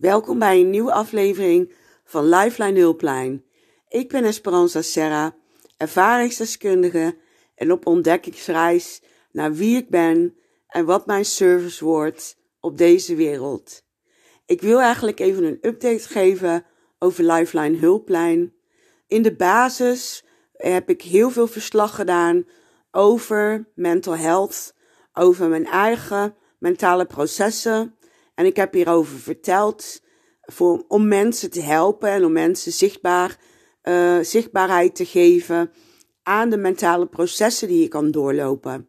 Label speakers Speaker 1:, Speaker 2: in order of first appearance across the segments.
Speaker 1: Welkom bij een nieuwe aflevering van Lifeline Hulplijn. Ik ben Esperanza Serra, ervaringsdeskundige en op ontdekkingsreis naar wie ik ben en wat mijn service wordt op deze wereld. Ik wil eigenlijk even een update geven over Lifeline Hulplijn. In de basis heb ik heel veel verslag gedaan over mental health, over mijn eigen mentale processen. En ik heb hierover verteld voor, om mensen te helpen en om mensen zichtbaar, uh, zichtbaarheid te geven aan de mentale processen die je kan doorlopen.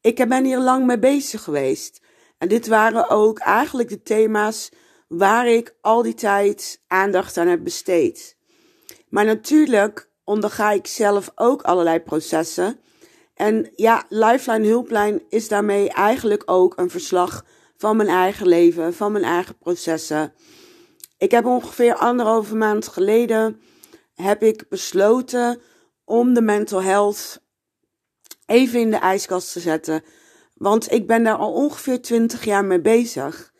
Speaker 1: Ik ben hier lang mee bezig geweest. En dit waren ook eigenlijk de thema's waar ik al die tijd aandacht aan heb besteed. Maar natuurlijk onderga ik zelf ook allerlei processen. En ja, Lifeline Hulplijn is daarmee eigenlijk ook een verslag van mijn eigen leven, van mijn eigen processen. Ik heb ongeveer anderhalve maand geleden heb ik besloten om de mental health even in de ijskast te zetten. Want ik ben daar al ongeveer 20 jaar mee bezig.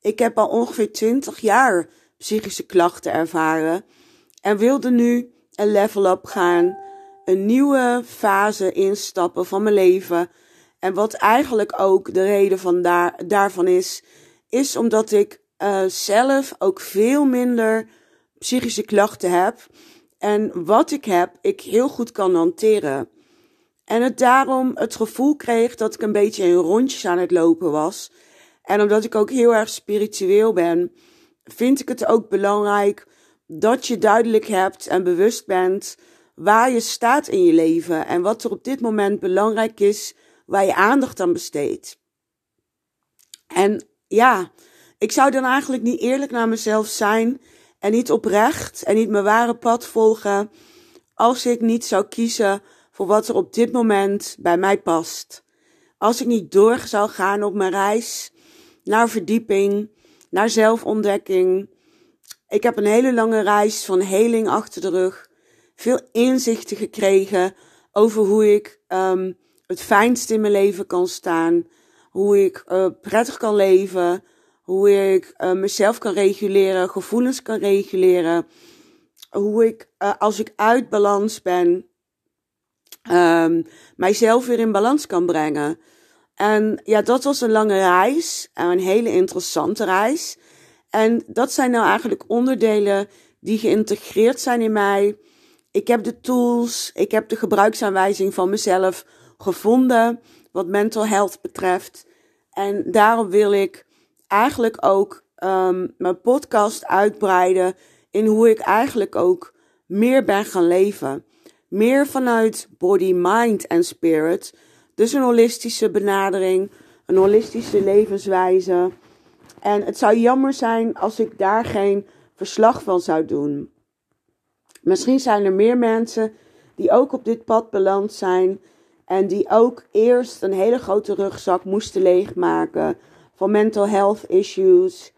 Speaker 1: Ik heb al ongeveer 20 jaar psychische klachten ervaren en wilde nu een level up gaan, een nieuwe fase instappen van mijn leven. En wat eigenlijk ook de reden van daar, daarvan is, is omdat ik uh, zelf ook veel minder psychische klachten heb. En wat ik heb, ik heel goed kan hanteren. En het daarom het gevoel kreeg dat ik een beetje in rondjes aan het lopen was. En omdat ik ook heel erg spiritueel ben, vind ik het ook belangrijk dat je duidelijk hebt en bewust bent waar je staat in je leven en wat er op dit moment belangrijk is, waar je aandacht aan besteedt. En ja, ik zou dan eigenlijk niet eerlijk naar mezelf zijn en niet oprecht en niet mijn ware pad volgen als ik niet zou kiezen voor wat er op dit moment bij mij past. Als ik niet door zou gaan op mijn reis naar verdieping, naar zelfontdekking. Ik heb een hele lange reis van heling achter de rug. Veel inzichten gekregen over hoe ik um, het fijnst in mijn leven kan staan. Hoe ik uh, prettig kan leven. Hoe ik uh, mezelf kan reguleren, gevoelens kan reguleren. Hoe ik, uh, als ik uit balans ben, um, mijzelf weer in balans kan brengen. En ja, dat was een lange reis. Een hele interessante reis. En dat zijn nou eigenlijk onderdelen die geïntegreerd zijn in mij. Ik heb de tools, ik heb de gebruiksaanwijzing van mezelf gevonden wat mental health betreft. En daarom wil ik eigenlijk ook um, mijn podcast uitbreiden in hoe ik eigenlijk ook meer ben gaan leven. Meer vanuit body, mind en spirit. Dus een holistische benadering, een holistische levenswijze. En het zou jammer zijn als ik daar geen verslag van zou doen. Misschien zijn er meer mensen die ook op dit pad beland zijn en die ook eerst een hele grote rugzak moesten leegmaken van mental health issues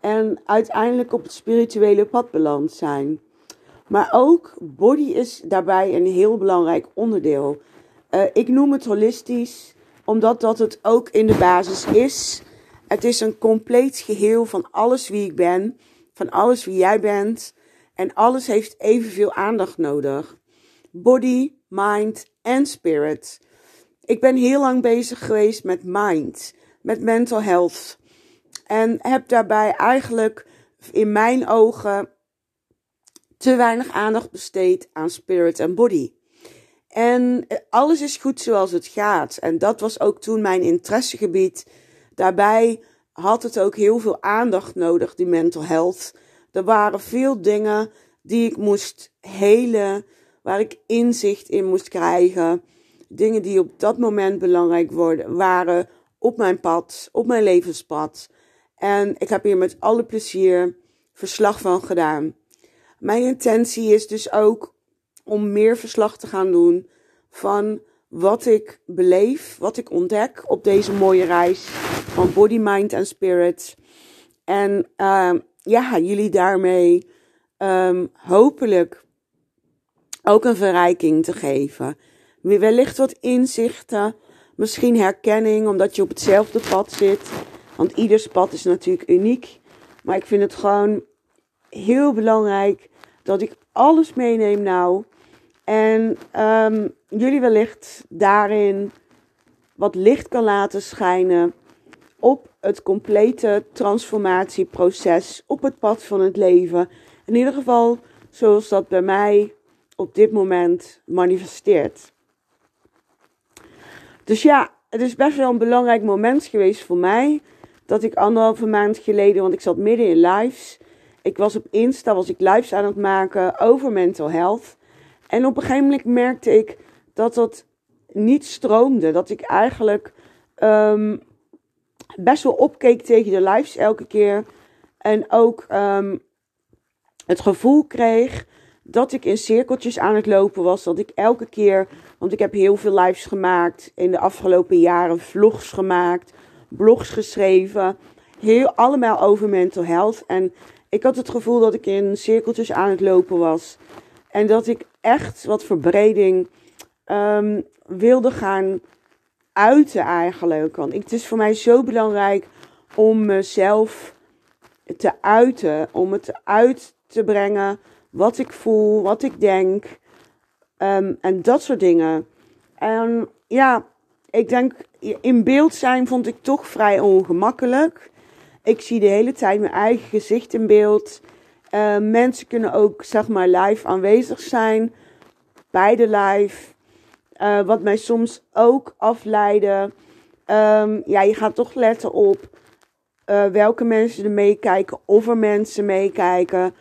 Speaker 1: en uiteindelijk op het spirituele pad beland zijn. Maar ook body is daarbij een heel belangrijk onderdeel. Uh, ik noem het holistisch, omdat dat het ook in de basis is. Het is een compleet geheel van alles wie ik ben, van alles wie jij bent. En alles heeft evenveel aandacht nodig. Body, mind en spirit. Ik ben heel lang bezig geweest met mind, met mental health. En heb daarbij eigenlijk in mijn ogen te weinig aandacht besteed aan spirit en body. En alles is goed zoals het gaat. En dat was ook toen mijn interessegebied. Daarbij had het ook heel veel aandacht nodig, die mental health. Er waren veel dingen die ik moest helen, waar ik inzicht in moest krijgen. Dingen die op dat moment belangrijk worden, waren op mijn pad, op mijn levenspad. En ik heb hier met alle plezier verslag van gedaan. Mijn intentie is dus ook om meer verslag te gaan doen van wat ik beleef, wat ik ontdek op deze mooie reis van body, mind en spirit. En uh, ja, jullie daarmee um, hopelijk ook een verrijking te geven. Wellicht wat inzichten, misschien herkenning, omdat je op hetzelfde pad zit. Want ieders pad is natuurlijk uniek. Maar ik vind het gewoon heel belangrijk dat ik alles meeneem nou. En ehm, jullie wellicht daarin wat licht kan laten schijnen op het complete transformatieproces op het pad van het leven. In ieder geval zoals dat bij mij op dit moment manifesteert. Dus ja, het is best wel een belangrijk moment geweest voor mij. Dat ik anderhalve maand geleden, want ik zat midden in lives. Ik was op Insta, was ik lives aan het maken over mental health. En op een gegeven moment merkte ik dat dat niet stroomde. Dat ik eigenlijk ehm, best wel opkeek tegen de lives elke keer. En ook ehm, het gevoel kreeg dat ik in cirkeltjes aan het lopen was. Dat ik elke keer, want ik heb heel veel lives gemaakt in de afgelopen jaren, vlogs gemaakt, blogs geschreven. Heel allemaal over mental health. En ik had het gevoel dat ik in cirkeltjes aan het lopen was. En dat ik echt wat verbreding um, wilde gaan uiten eigenlijk. Want het is voor mij zo belangrijk om mezelf te uiten. Om het uit te brengen wat ik voel, wat ik denk. Um, en dat soort dingen. En ja, ik denk in beeld zijn vond ik toch vrij ongemakkelijk. Ik zie de hele tijd mijn eigen gezicht in beeld. Uh, mensen kunnen ook zeg maar live aanwezig zijn bij de live. Uh, wat mij soms ook afleiden. Um, ja, je gaat toch letten op uh, welke mensen er meekijken, of er mensen meekijken.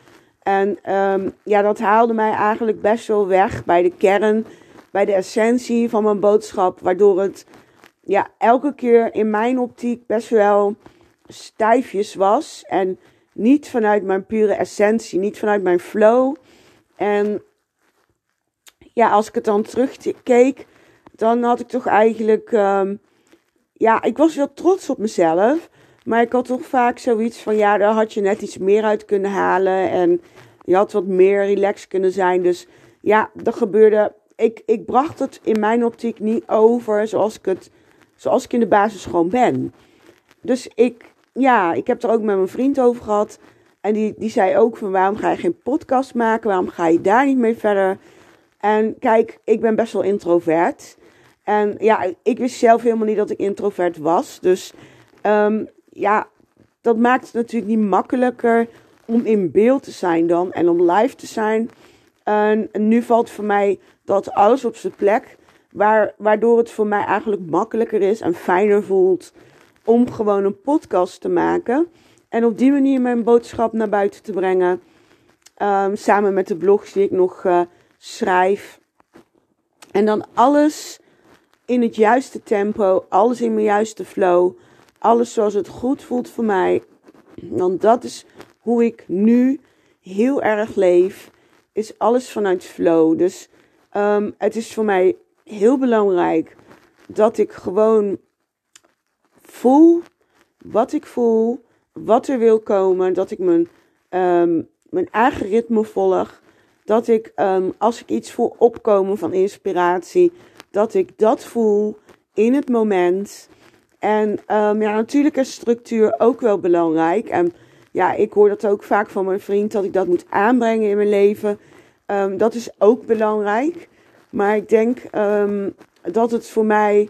Speaker 1: En um, ja, dat haalde mij eigenlijk best wel weg bij de kern, bij de essentie van mijn boodschap. Waardoor het ja, elke keer in mijn optiek best wel stijfjes was. En niet vanuit mijn pure essentie, niet vanuit mijn flow. En ja, als ik het dan terugkeek, dan had ik toch eigenlijk. Um, ja, ik was wel trots op mezelf. Maar ik had toch vaak zoiets van: ja, daar had je net iets meer uit kunnen halen. En je had wat meer relaxed kunnen zijn. Dus ja, dat gebeurde. Ik, ik bracht het in mijn optiek niet over zoals ik het. Zoals ik in de basis gewoon ben. Dus ik, ja, ik heb er ook met mijn vriend over gehad. En die, die zei ook van waarom ga je geen podcast maken? Waarom ga je daar niet mee verder? En kijk, ik ben best wel introvert. En ja, ik wist zelf helemaal niet dat ik introvert was. Dus um, ja, dat maakt het natuurlijk niet makkelijker om in beeld te zijn dan en om live te zijn. En, nu valt voor mij dat alles op zijn plek. Waar, waardoor het voor mij eigenlijk makkelijker is en fijner voelt om gewoon een podcast te maken. En op die manier mijn boodschap naar buiten te brengen. Um, samen met de blogs die ik nog uh, schrijf. En dan alles in het juiste tempo, alles in mijn juiste flow, alles zoals het goed voelt voor mij. Want dat is hoe ik nu heel erg leef, is alles vanuit flow. Dus um, het is voor mij heel belangrijk dat ik gewoon voel wat ik voel, wat er wil komen, dat ik mijn, um, mijn eigen ritme volg. Dat ik, um, als ik iets voel opkomen van inspiratie, dat ik dat voel in het moment. En um, ja, natuurlijk is structuur ook wel belangrijk. En ja, ik hoor dat ook vaak van mijn vriend, dat ik dat moet aanbrengen in mijn leven. Um, dat is ook belangrijk. Maar ik denk um, dat het voor mij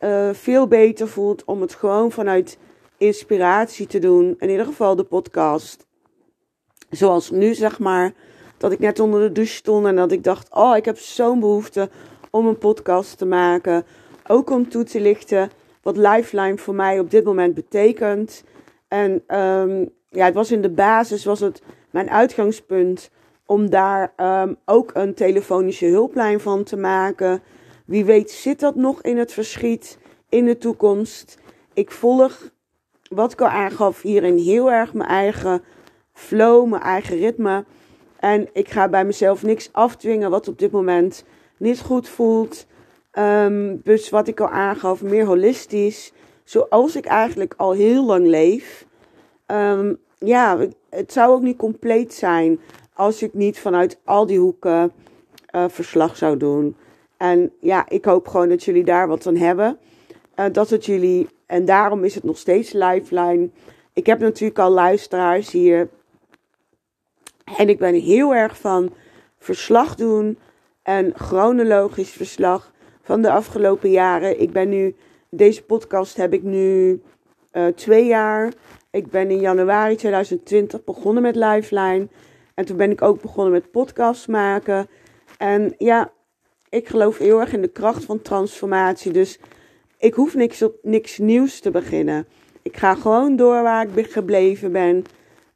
Speaker 1: uh, veel beter voelt om het gewoon vanuit inspiratie te doen. In ieder geval de podcast. Zoals nu, zeg maar. Dat ik net onder de douche stond en dat ik dacht: Oh, ik heb zo'n behoefte om een podcast te maken. Ook om toe te lichten wat Lifeline voor mij op dit moment betekent. En um, ja, het was in de basis was het mijn uitgangspunt om daar um, ook een telefonische hulplijn van te maken. Wie weet zit dat nog in het verschiet in de toekomst. Ik volg, wat ik al aangaf, hierin heel erg mijn eigen flow, mijn eigen ritme. En ik ga bij mezelf niks afdwingen wat op dit moment niet goed voelt. Um, dus wat ik al aangaf, meer holistisch. Zoals ik eigenlijk al heel lang leef. Um, ja, het zou ook niet compleet zijn als ik niet vanuit al die hoeken uh, verslag zou doen. En ja, ik hoop gewoon dat jullie daar wat aan hebben. Uh, dat het jullie, en daarom is het nog steeds Lifeline. ik heb natuurlijk al luisteraars hier. En ik ben heel erg van verslag doen en chronologisch verslag van de afgelopen jaren. Ik ben nu, deze podcast heb ik nu uh, twee jaar. Ik ben in januari 2020 begonnen met Lifeline. En toen ben ik ook begonnen met podcasts maken. En ja, ik geloof heel erg in de kracht van transformatie. Dus ik hoef niks, op, niks nieuws te beginnen. Ik ga gewoon door waar ik gebleven ben.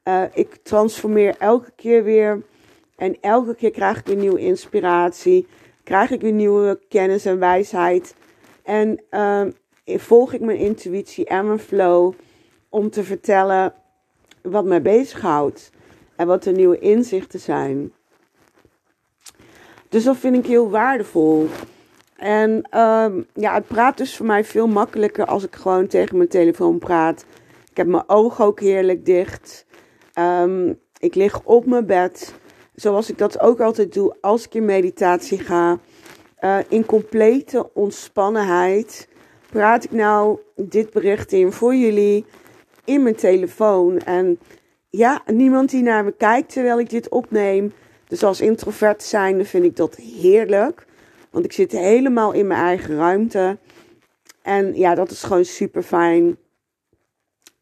Speaker 1: Uh, ik transformeer elke keer weer. En elke keer krijg ik weer nieuwe inspiratie. Krijg ik weer nieuwe kennis en wijsheid. En uh, volg ik mijn intuïtie en mijn flow om te vertellen wat mij bezighoudt. En wat de nieuwe inzichten zijn. Dus dat vind ik heel waardevol. En um, ja, het praat dus voor mij veel makkelijker als ik gewoon tegen mijn telefoon praat. Ik heb mijn ogen ook heerlijk dicht. Um, ik lig op mijn bed. Zoals ik dat ook altijd doe als ik in meditatie ga. Uh, in complete ontspannenheid praat ik nou dit bericht in voor jullie in mijn telefoon. En ja, niemand die naar me kijkt terwijl ik dit opneem. Dus als introvert zijnde vind ik dat heerlijk. Want ik zit helemaal in mijn eigen ruimte. En ja, dat is gewoon super fijn.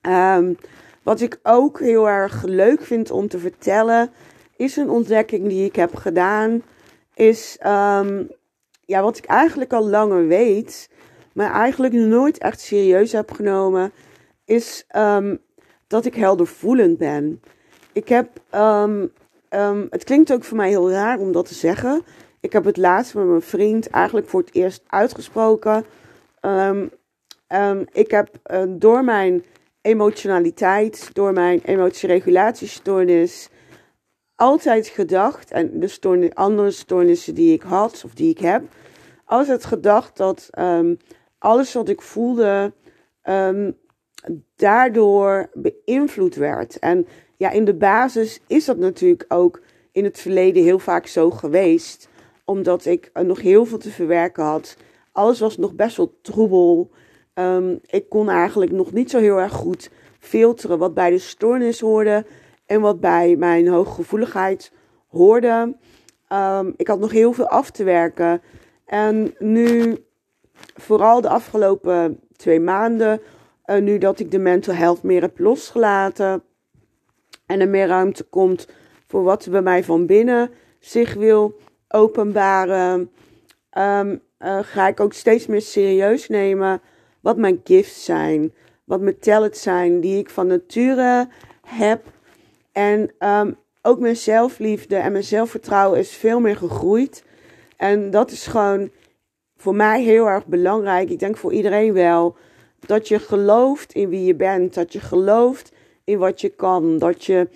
Speaker 1: Um, wat ik ook heel erg leuk vind om te vertellen, is een ontdekking die ik heb gedaan. Is um, ja, wat ik eigenlijk al langer weet, maar eigenlijk nooit echt serieus heb genomen, is um, dat ik heldervoelend ben. Ik heb, um, het klinkt ook voor mij heel raar om dat te zeggen. Ik heb het laatst met mijn vriend eigenlijk voor het eerst uitgesproken. ik heb uh, door mijn emotionaliteit, door mijn emotieregulatiestoornis, altijd gedacht, en de andere stoornissen die ik had of die ik heb, altijd gedacht dat alles wat ik voelde daardoor beïnvloed werd. En ja, in de basis is dat natuurlijk ook in het verleden heel vaak zo geweest, omdat ik nog heel veel te verwerken had. Alles was nog best wel troebel. Um, ik kon eigenlijk nog niet zo heel erg goed filteren wat bij de stoornis hoorde en wat bij mijn hooggevoeligheid hoorde. Um, ik had nog heel veel af te werken. En nu, vooral de afgelopen twee maanden, uh, nu dat ik de mental health meer heb losgelaten. En er meer ruimte komt voor wat bij mij van binnen zich wil openbaren. Um, uh, ga ik ook steeds meer serieus nemen wat mijn gifts zijn. Wat mijn talents zijn die ik van nature heb. En um, ook mijn zelfliefde en mijn zelfvertrouwen is veel meer gegroeid. En dat is gewoon voor mij heel erg belangrijk. Ik denk voor iedereen wel dat je gelooft in wie je bent, dat je gelooft in wat je kan, dat je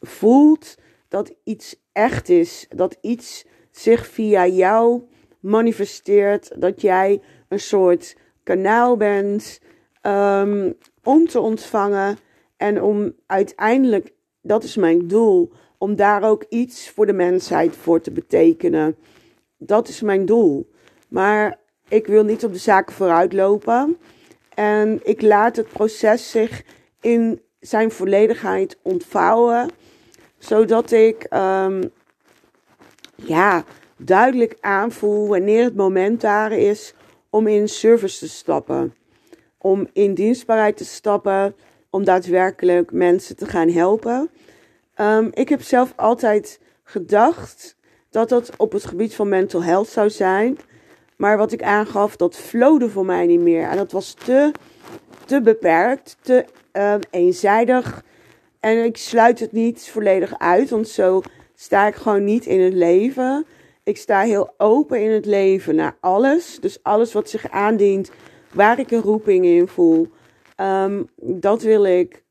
Speaker 1: voelt dat iets echt is, dat iets zich via jou manifesteert, dat jij een soort kanaal bent um, om te ontvangen en om uiteindelijk, dat is mijn doel, om daar ook iets voor de mensheid voor te betekenen. Dat is mijn doel. Maar ik wil niet op de zaken vooruitlopen. En ik laat het proces zich in zijn volledigheid ontvouwen, zodat ik um, ja, duidelijk aanvoel wanneer het moment daar is om in service te stappen. Om in dienstbaarheid te stappen, om daadwerkelijk mensen te gaan helpen. Um, ik heb zelf altijd gedacht dat dat op het gebied van mental health zou zijn. Maar wat ik aangaf, dat flowde voor mij niet meer. En dat was te, te beperkt, te uh, eenzijdig. En ik sluit het niet volledig uit, want zo sta ik gewoon niet in het leven. Ik sta heel open in het leven naar alles. Dus alles wat zich aandient, waar ik een roeping in voel, um, dat wil ik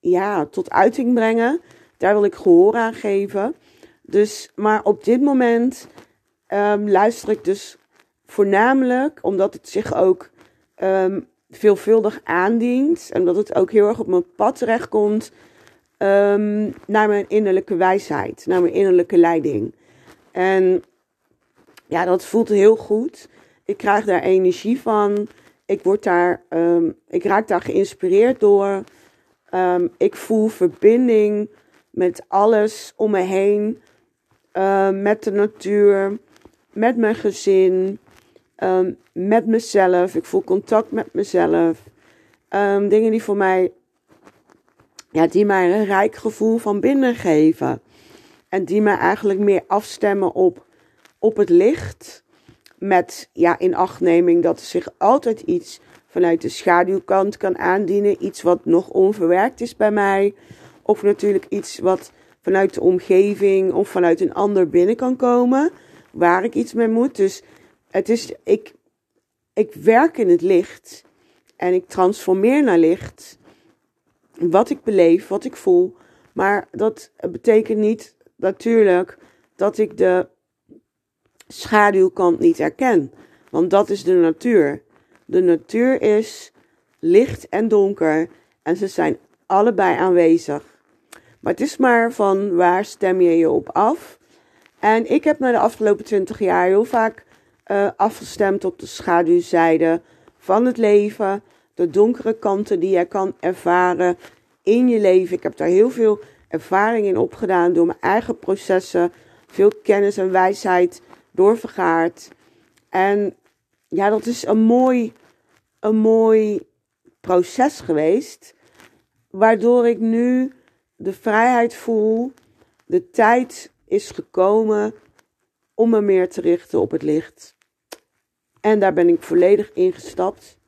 Speaker 1: ja, tot uiting brengen. Daar wil ik gehoor aan geven. Dus, maar op dit moment um, luister ik dus Voornamelijk omdat het zich ook um, veelvuldig aandient. En dat het ook heel erg op mijn pad terechtkomt. Um, naar mijn innerlijke wijsheid. Naar mijn innerlijke leiding. En ja, dat voelt heel goed. Ik krijg daar energie van. Ik word daar, um, ik raak daar geïnspireerd door. Ehm, ik voel verbinding met alles om me heen. Ehm, met de natuur, met mijn gezin, met mezelf. Ik voel contact met mezelf. dingen die voor mij, ja, die mij een rijk gevoel van binnen geven. En die mij eigenlijk meer afstemmen op, op het licht. Met ja, in achtneming dat er zich altijd iets vanuit de schaduwkant kan aandienen. Iets wat nog onverwerkt is bij mij. Of natuurlijk iets wat vanuit de omgeving of vanuit een ander binnen kan komen. Waar ik iets mee moet. Dus het is, ik, ik werk in het licht. En ik transformeer naar licht. Wat ik beleef, wat ik voel. Maar dat betekent niet natuurlijk dat ik de schaduwkant niet herken. Want dat is de natuur. De natuur is licht en donker en ze zijn allebei aanwezig. Maar het is maar van waar stem je je op af. En ik heb na de afgelopen twintig jaar heel vaak uh, afgestemd op de schaduwzijde van het leven. De donkere kanten die je kan ervaren in je leven. Ik heb daar heel veel ervaring in opgedaan door mijn eigen processen. Veel kennis en wijsheid doorvergaard. En ja, dat is een mooi, een mooi proces geweest. Waardoor ik nu de vrijheid voel. De tijd is gekomen om me meer te richten op het licht. En daar ben ik volledig ingestapt.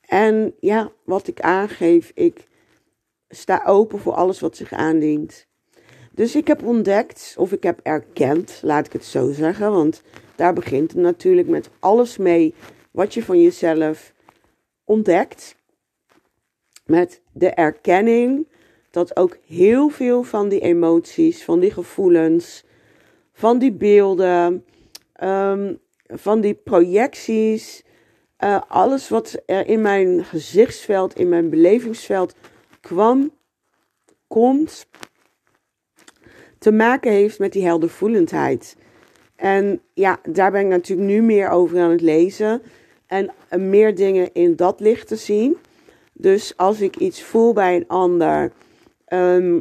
Speaker 1: En ja, wat ik aangeef, ik sta open voor alles wat zich aandient. Dus ik heb ontdekt, of ik heb erkend, laat ik het zo zeggen, want daar begint het natuurlijk met alles mee wat je van jezelf ontdekt. Met de erkenning dat ook heel veel van die emoties, van die gevoelens, van die beelden, um, van die projecties, uh, alles wat er in mijn gezichtsveld, in mijn belevingsveld kwam, komt, te maken heeft met die heldervoelendheid. En ja, daar ben ik natuurlijk nu meer over aan het lezen. En meer dingen in dat licht te zien. Dus als ik iets voel bij een ander, ehm,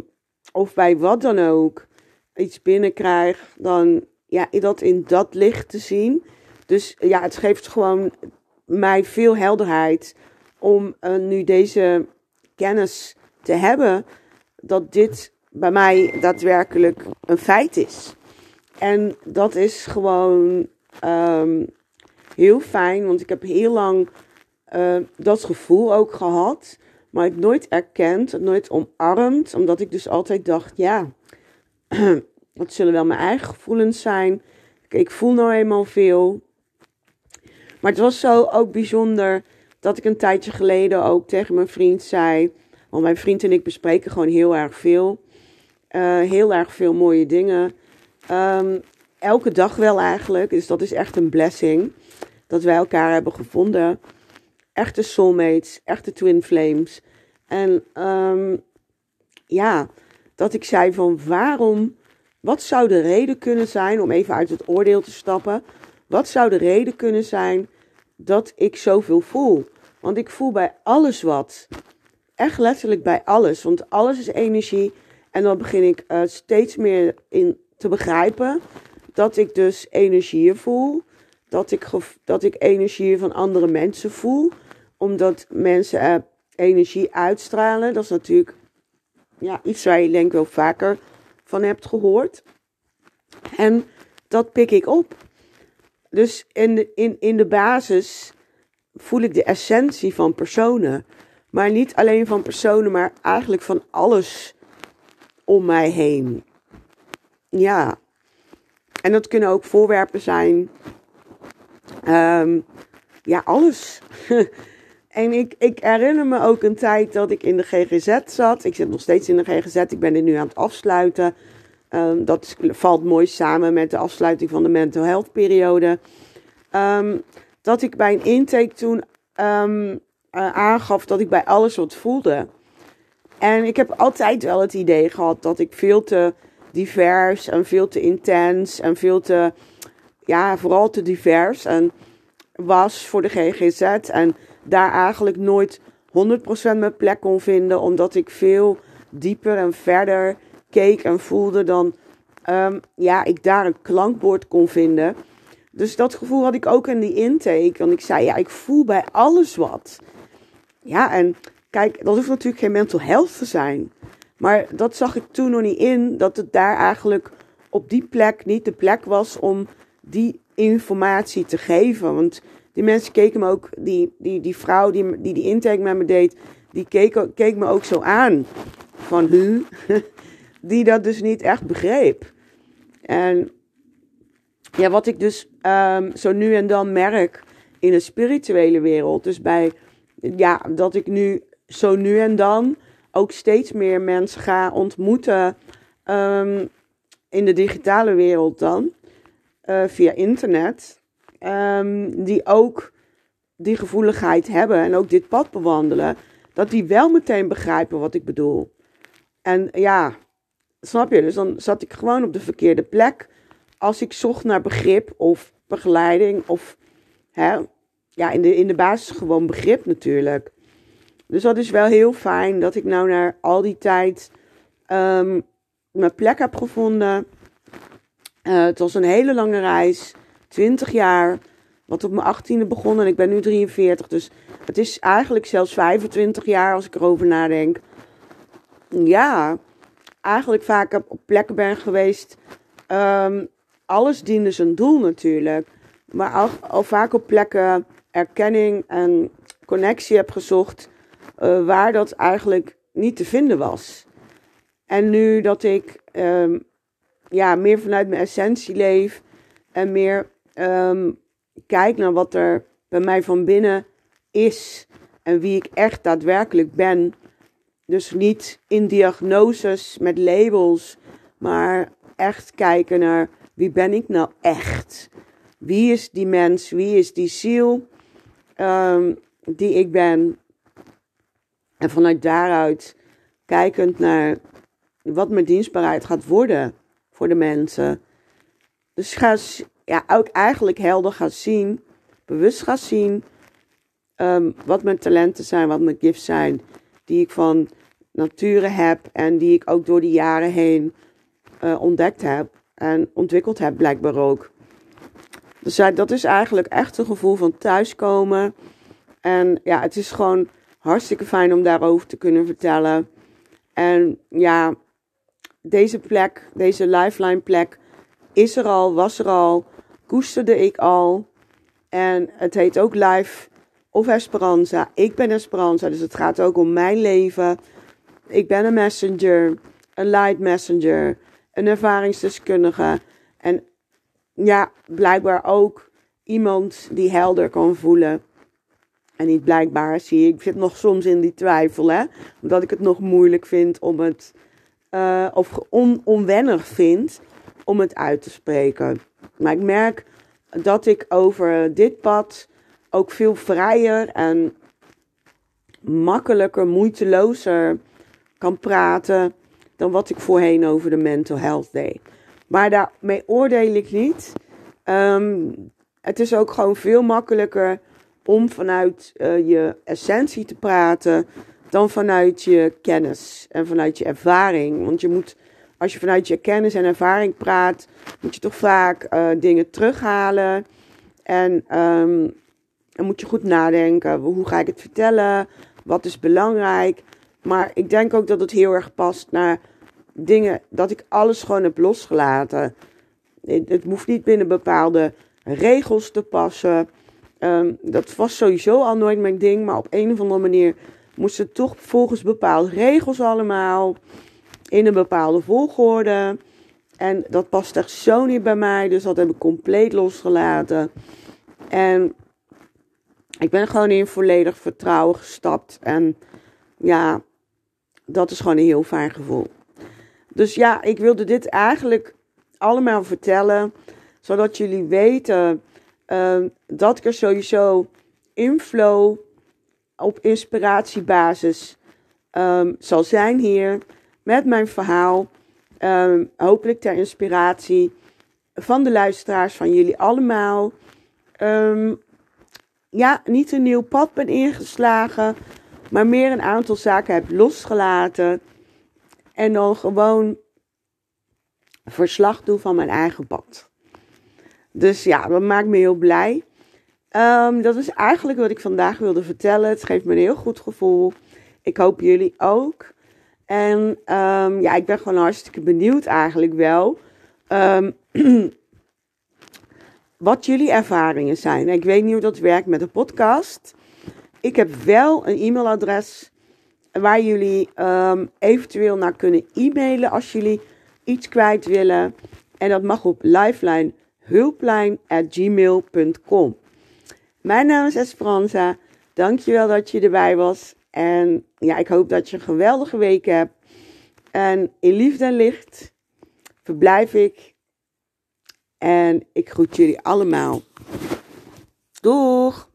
Speaker 1: of bij wat dan ook, iets binnenkrijg, dan ja, dat in dat licht te zien. Dus ja, het geeft gewoon mij veel helderheid om uh, nu deze kennis te hebben dat dit bij mij daadwerkelijk een feit is. En dat is gewoon um, heel fijn, want ik heb heel lang uh, dat gevoel ook gehad, maar het nooit erkend, nooit omarmd, omdat ik dus altijd dacht, ja, dat zullen wel mijn eigen gevoelens zijn. Ik voel nou eenmaal veel. Maar het was zo ook bijzonder dat ik een tijdje geleden ook tegen mijn vriend zei. Want mijn vriend en ik bespreken gewoon heel erg veel. Uh, heel erg veel mooie dingen. Um, elke dag wel eigenlijk. Dus dat is echt een blessing. Dat wij elkaar hebben gevonden. Echte soulmates. Echte twin flames. En um, ja, dat ik zei van waarom... Wat zou de reden kunnen zijn, om even uit het oordeel te stappen. Wat zou de reden kunnen zijn dat ik zoveel voel? Want ik voel bij alles wat. Echt letterlijk bij alles. Want alles is energie. En dan begin ik uh, steeds meer in te begrijpen dat ik dus energieën voel. Dat ik, dat ik energieën van andere mensen voel. Omdat mensen uh, energie uitstralen. Dat is natuurlijk ja, iets waar je denk ik wel vaker van hebt gehoord. En dat pik ik op. Dus in de, in, in de basis voel ik de essentie van personen. Maar niet alleen van personen, maar eigenlijk van alles om mij heen. Ja. En dat kunnen ook voorwerpen zijn. Um, ja, alles. en ik, ik herinner me ook een tijd dat ik in de GGZ zat. Ik zit nog steeds in de GGZ. Ik ben dit nu aan het afsluiten. Um, dat valt mooi samen met de afsluiting van de mental health periode. Um, dat ik bij een intake toen uh, aangaf dat ik bij alles wat voelde. En ik heb altijd wel het idee gehad dat ik veel te divers en veel te intens en veel te, ja, vooral te divers en was voor de GGZ. En daar eigenlijk nooit mijn plek kon vinden, omdat ik veel dieper en verder keek en voelde dan um, ja, ik daar een klankbord kon vinden. Dus dat gevoel had ik ook in die intake. Want ik zei, ja, ik voel bij alles wat. Ja, en kijk, dat hoeft natuurlijk geen mental health te zijn. Maar dat zag ik toen nog niet in, dat het daar eigenlijk op die plek niet de plek was om die informatie te geven. Want die mensen keken me ook, die, die, die vrouw die, die die intake met me deed, die keek, keek me ook zo aan. Van hu, die dat dus niet echt begreep. En ja, wat ik dus um, zo nu en dan merk in de spirituele wereld, dus bij, ja, dat ik nu zo nu en dan ook steeds meer mensen ga ontmoeten um, in de digitale wereld dan, uh, via internet, um, die ook die gevoeligheid hebben en ook dit pad bewandelen, dat die wel meteen begrijpen wat ik bedoel. En ja, snap je? Dus dan zat ik gewoon op de verkeerde plek als ik zocht naar begrip of begeleiding of hè, ja, in de, in de basis gewoon begrip natuurlijk. Dus dat is wel heel fijn dat ik nou naar al die tijd um, mijn plek heb gevonden. Uh, het was een hele lange reis, 20 jaar, wat op mijn 18e begon en ik ben nu 43. Dus het is eigenlijk zelfs 25 jaar als ik erover nadenk. Ja, eigenlijk vaak op plekken ben geweest um, alles diende zijn doel natuurlijk. Maar al vaak op plekken erkenning en connectie heb gezocht uh, waar dat eigenlijk niet te vinden was. En nu dat ik um, ja, meer vanuit mijn essentie leef en meer um, kijk naar wat er bij mij van binnen is en wie ik echt daadwerkelijk ben. Dus niet in diagnoses met labels, maar echt kijken naar wie ben ik nou echt? Wie is die mens? Wie is die ziel um, die ik ben? En vanuit daaruit kijkend naar wat mijn dienstbaarheid gaat worden voor de mensen. Dus ga ja, ook eigenlijk helder gaan zien, bewust gaan zien um, wat mijn talenten zijn, wat mijn gifts zijn, die ik van nature heb en die ik ook door de jaren heen uh, ontdekt heb en ontwikkeld heb, blijkbaar ook. Dus dat is eigenlijk echt een gevoel van thuiskomen. En ja, het is gewoon hartstikke fijn om daarover te kunnen vertellen. En ja, deze plek, deze lifeline plek, is er al, was er al, koesterde ik al. En het heet ook Life of Esperanza. Ik ben Esperanza, dus het gaat ook om mijn leven. Ik ben een messenger, een light messenger een ervaringsdeskundige. En ja, blijkbaar ook iemand die helder kan voelen. En niet blijkbaar zie ik, ik zit nog soms in die twijfel, hè. Omdat ik het nog moeilijk vind om het, uh, of on, onwennig vind om het uit te spreken. Maar ik merk dat ik over dit pad ook veel vrijer en makkelijker, moeitelozer kan praten dan wat ik voorheen over de mental health deed. Maar daarmee oordeel ik niet. Um, het is ook gewoon veel makkelijker om vanuit uh, je essentie te praten dan vanuit je kennis en vanuit je ervaring. Want je moet, als je vanuit je kennis en ervaring praat, moet je toch vaak uh, dingen terughalen. En um, dan moet je goed nadenken. Hoe ga ik het vertellen? Wat is belangrijk? Maar ik denk ook dat het heel erg past naar dingen, dat ik alles gewoon heb losgelaten. Het, het hoeft niet binnen bepaalde regels te passen. Um, dat was sowieso al nooit mijn ding, maar op een of andere manier moest het toch volgens bepaalde regels allemaal. In een bepaalde volgorde. En dat past echt zo niet bij mij, dus dat heb ik compleet losgelaten. En ik ben gewoon in volledig vertrouwen gestapt. En ja, dat is gewoon een heel fijn gevoel. Dus ja, ik wilde dit eigenlijk allemaal vertellen, zodat jullie weten uh, dat ik er sowieso in flow op inspiratiebasis um, zal zijn hier met mijn verhaal. Um, hopelijk ter inspiratie van de luisteraars, van jullie allemaal. Ja, niet een nieuw pad ben ingeslagen, maar meer een aantal zaken heb losgelaten. En dan gewoon verslag doe van mijn eigen pad. Dus ja, dat maakt me heel blij. Ehm, dat is eigenlijk wat ik vandaag wilde vertellen. Het geeft me een heel goed gevoel. Ik hoop jullie ook. En ehm, ja, ik ben gewoon hartstikke benieuwd eigenlijk wel. Um, wat jullie ervaringen zijn. Ik weet niet hoe dat werkt met de podcast. Ik heb wel een e-mailadres waar jullie eventueel naar kunnen e-mailen als jullie iets kwijt willen. En dat mag op lifelinehulplijn.gmail.com. Mijn naam is Esperanza. Dankjewel dat je erbij was. En ja, ik hoop dat je een geweldige week hebt. En in liefde en licht verblijf ik. En ik groet jullie allemaal. Doeg!